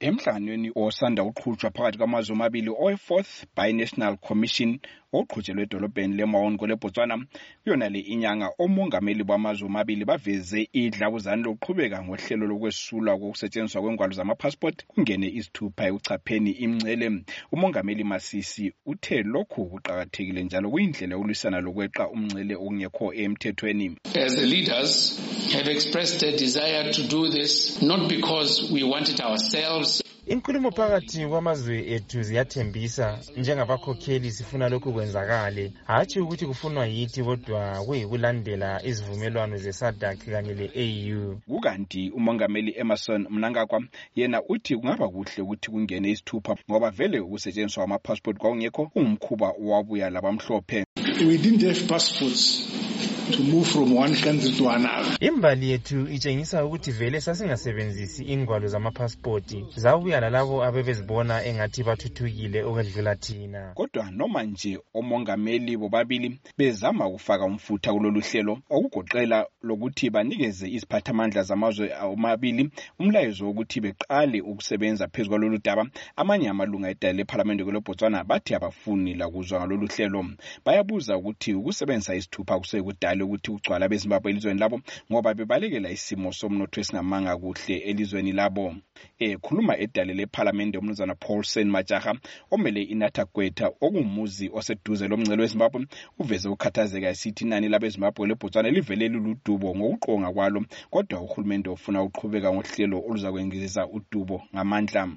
emhlanganweni osanda uqhutshwa phakathi kwamazwe amabili owe-fourth binational commission oqhutshelwe edolobheni lemaon kwelebotswana kuyona le inyanga omongameli bamazwe amabili baveze idlabuzane lokuqhubeka ngohlelo lokwesulwa kokusetshenziswa kwengwalo zamapassport kungene izithupha ekuchapheni imncele umongameli masisi uthe lokhu kuqakathekile njalo kuyindlela yokulwisana lokweqa umncele okungekho emthethweni. As the leaders have expressed a desire to do this not because we want it ourselves inkulumo phakathi kwamazwe ethu ziyathembisa njengabakhokheli sifuna lokhu kwenzakale. Hatshi ukuthi kufunwa yithi kodwa kuyikulandela izivumelwano zesadak kanye le-au kukanti umongameli emerson mnangagwa yena uthi kungaba kuhle ukuthi kungene isithupha ngoba vele ukusetshenziswa kwamapassport kwakungekho kungumkhuba owabuya labamhlophe. We didn't have passports. To move from one country to another. Imbali yethu itshengisa ukuthi vele sasingasebenzisi ingwalo zamapasipoti zabuya lalabo abebezibona engathi bathuthukile okwedlula thina. Kodwa noma nje omongameli bobabili bezama ukufaka umfutha kulolu hlelo okugoqela lokuthi banikeze iziphathamandla zamazwe omabili umlayezo wokuthi beqale ukusebenza phezu kwalolu daba amanye amalunga edala lephalamende kwelebotswana bathi abafuni lakuzwa ngalolu hlelo. Bayabuza ukuthi ukusebenzisa isithupha kusekudala ukuthi ugcwala bezimbabwe elizweni labo ngoba bebalekela isimo somnotho esingamanga kuhle elizweni labo. Ekhuluma edale lephalamende umnumzana paulson majaha omele inatha gwetha okungumuzi oseduze lomngcelo wezimbabwe uveze ukukhathazeka esithi inani labezimbabwe lebhotswana livele luludubo ngokuqonga kwalo kodwa uhulumende ufuna uqhubeka ngohlelo oluzakwengizisa udubo ngamandla.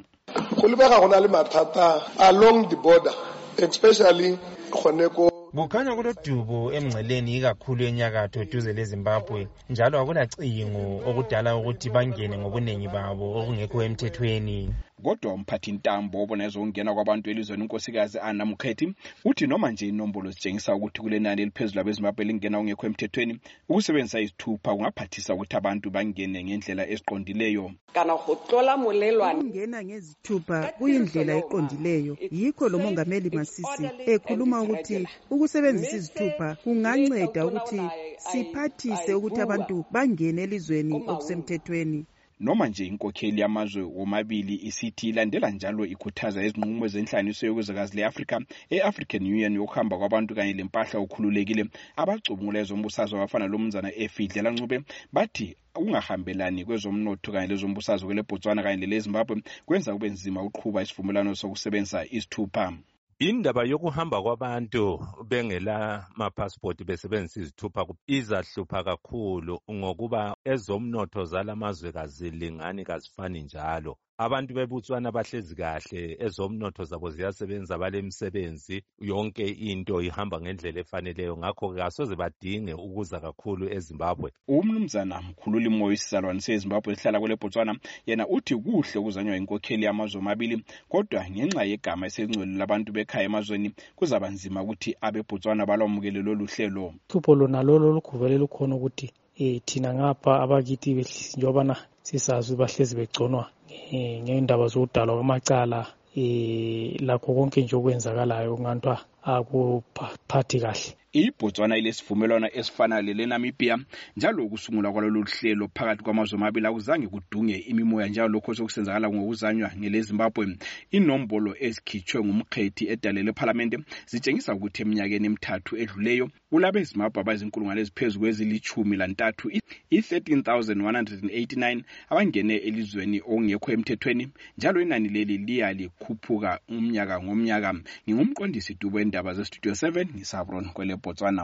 Go lebega go na le mathata along the border especially gone ko kukhanya kulodubo emngceleni ikakhulu enyakatho duze lezimbabwe njalo akulacingo okudala ukuthi bangene ngobuningi babo okungekho emthethweni. Kodwa umphathi ntambo obona ezokungena kwabantu elizweni unkosikazi ana mukhethi uthi noma nje inombolo zitshengisa ukuthi kule nani eliphezulu abezimbabwe lingena kungekho emthethweni ukusebenzisa izithupha kungaphathisa ukuthi abantu bangene ngendlela eziqondileyo. Kana go tlola molelwane ukungena ngezithupha kuyindlela eqondileyo. Yikho lo mongameli masisi ekhuluma ukuthi ukusebenzisa izithupha kunganceda ukuthi siphathise ukuthi abantu bangene elizweni okusemthethweni. Noma nje inkokheli yamazwe womabili isithi ilandela njalo ikhuthaza izinqumo zenhlanganiso yokwezakazi le-afrika e-african union yokuhamba kwabantu kanye lempahla okhululekile. Abacubungula ezombusazwe abafana lomnzana efidlela ncube bathi ukungahambelani kwezomnotho kanye lezombusazwe kwelebotswana kanye lelezimbabwe kwenza kube nzima ukuqhuba isivumelwano sokusebenzisa isithupha. Indaba yokuhamba kwabantu bengela mapassport besebenzisa izithupha izahlupha kakhulu ngokuba ezomnotho zalamazwe kazilingani kazifani njalo. Abantu bebutswana bahlezi kahle ezomnotho zabo ziyasebenza balemisebenzi yonke into ihamba ngendlela efaneleyo ngakho kasoze badinge ukuza kakhulu ezimbabwe. Umnumzana mkhululi moyo isizalwane sezimbabwe esihlala kwele botswana yena uthi kuhle ukuzanywa inkokheli yamazwe amabili kodwa ngenxa yegama esengcwele labantu bekhaya emazweni kuzaba nzima ukuthi abebotswana balwamukele lolu hlelo. Hlupho lona lolo olugubele lukhona ukuthi um thina ngapha abakithi njengobana sisazi bahlezi begconwa ngendaba zokudalwa kwamacala um lakho konke nje okwenzakalayo kungantiwa akuphathi kahle. Ibotswana ilesivumelwano esifana lelenamibia njalo ukusungulwa kwalolu hlelo phakathi kwamazwe amabili akuzange kudunge imimoya njalo lokho sokusenzakala ngokuzanywa ngelezimbabwe inombolo ezikhitshwe ngumkhethi edale lephalamende zitshengisa ukuthi eminyakeni emithathu edluleyo kulabezimbabwe abazinkulungwane eziphezu kwezilithumi lantathu i-13 abangene elizweni okungekho emthethweni njalo inani leli liya likhuphuka umnyaka ngomnyaka. Ngingumqondisi dubo endaba zestudio 7 ngisabron kwele botswana.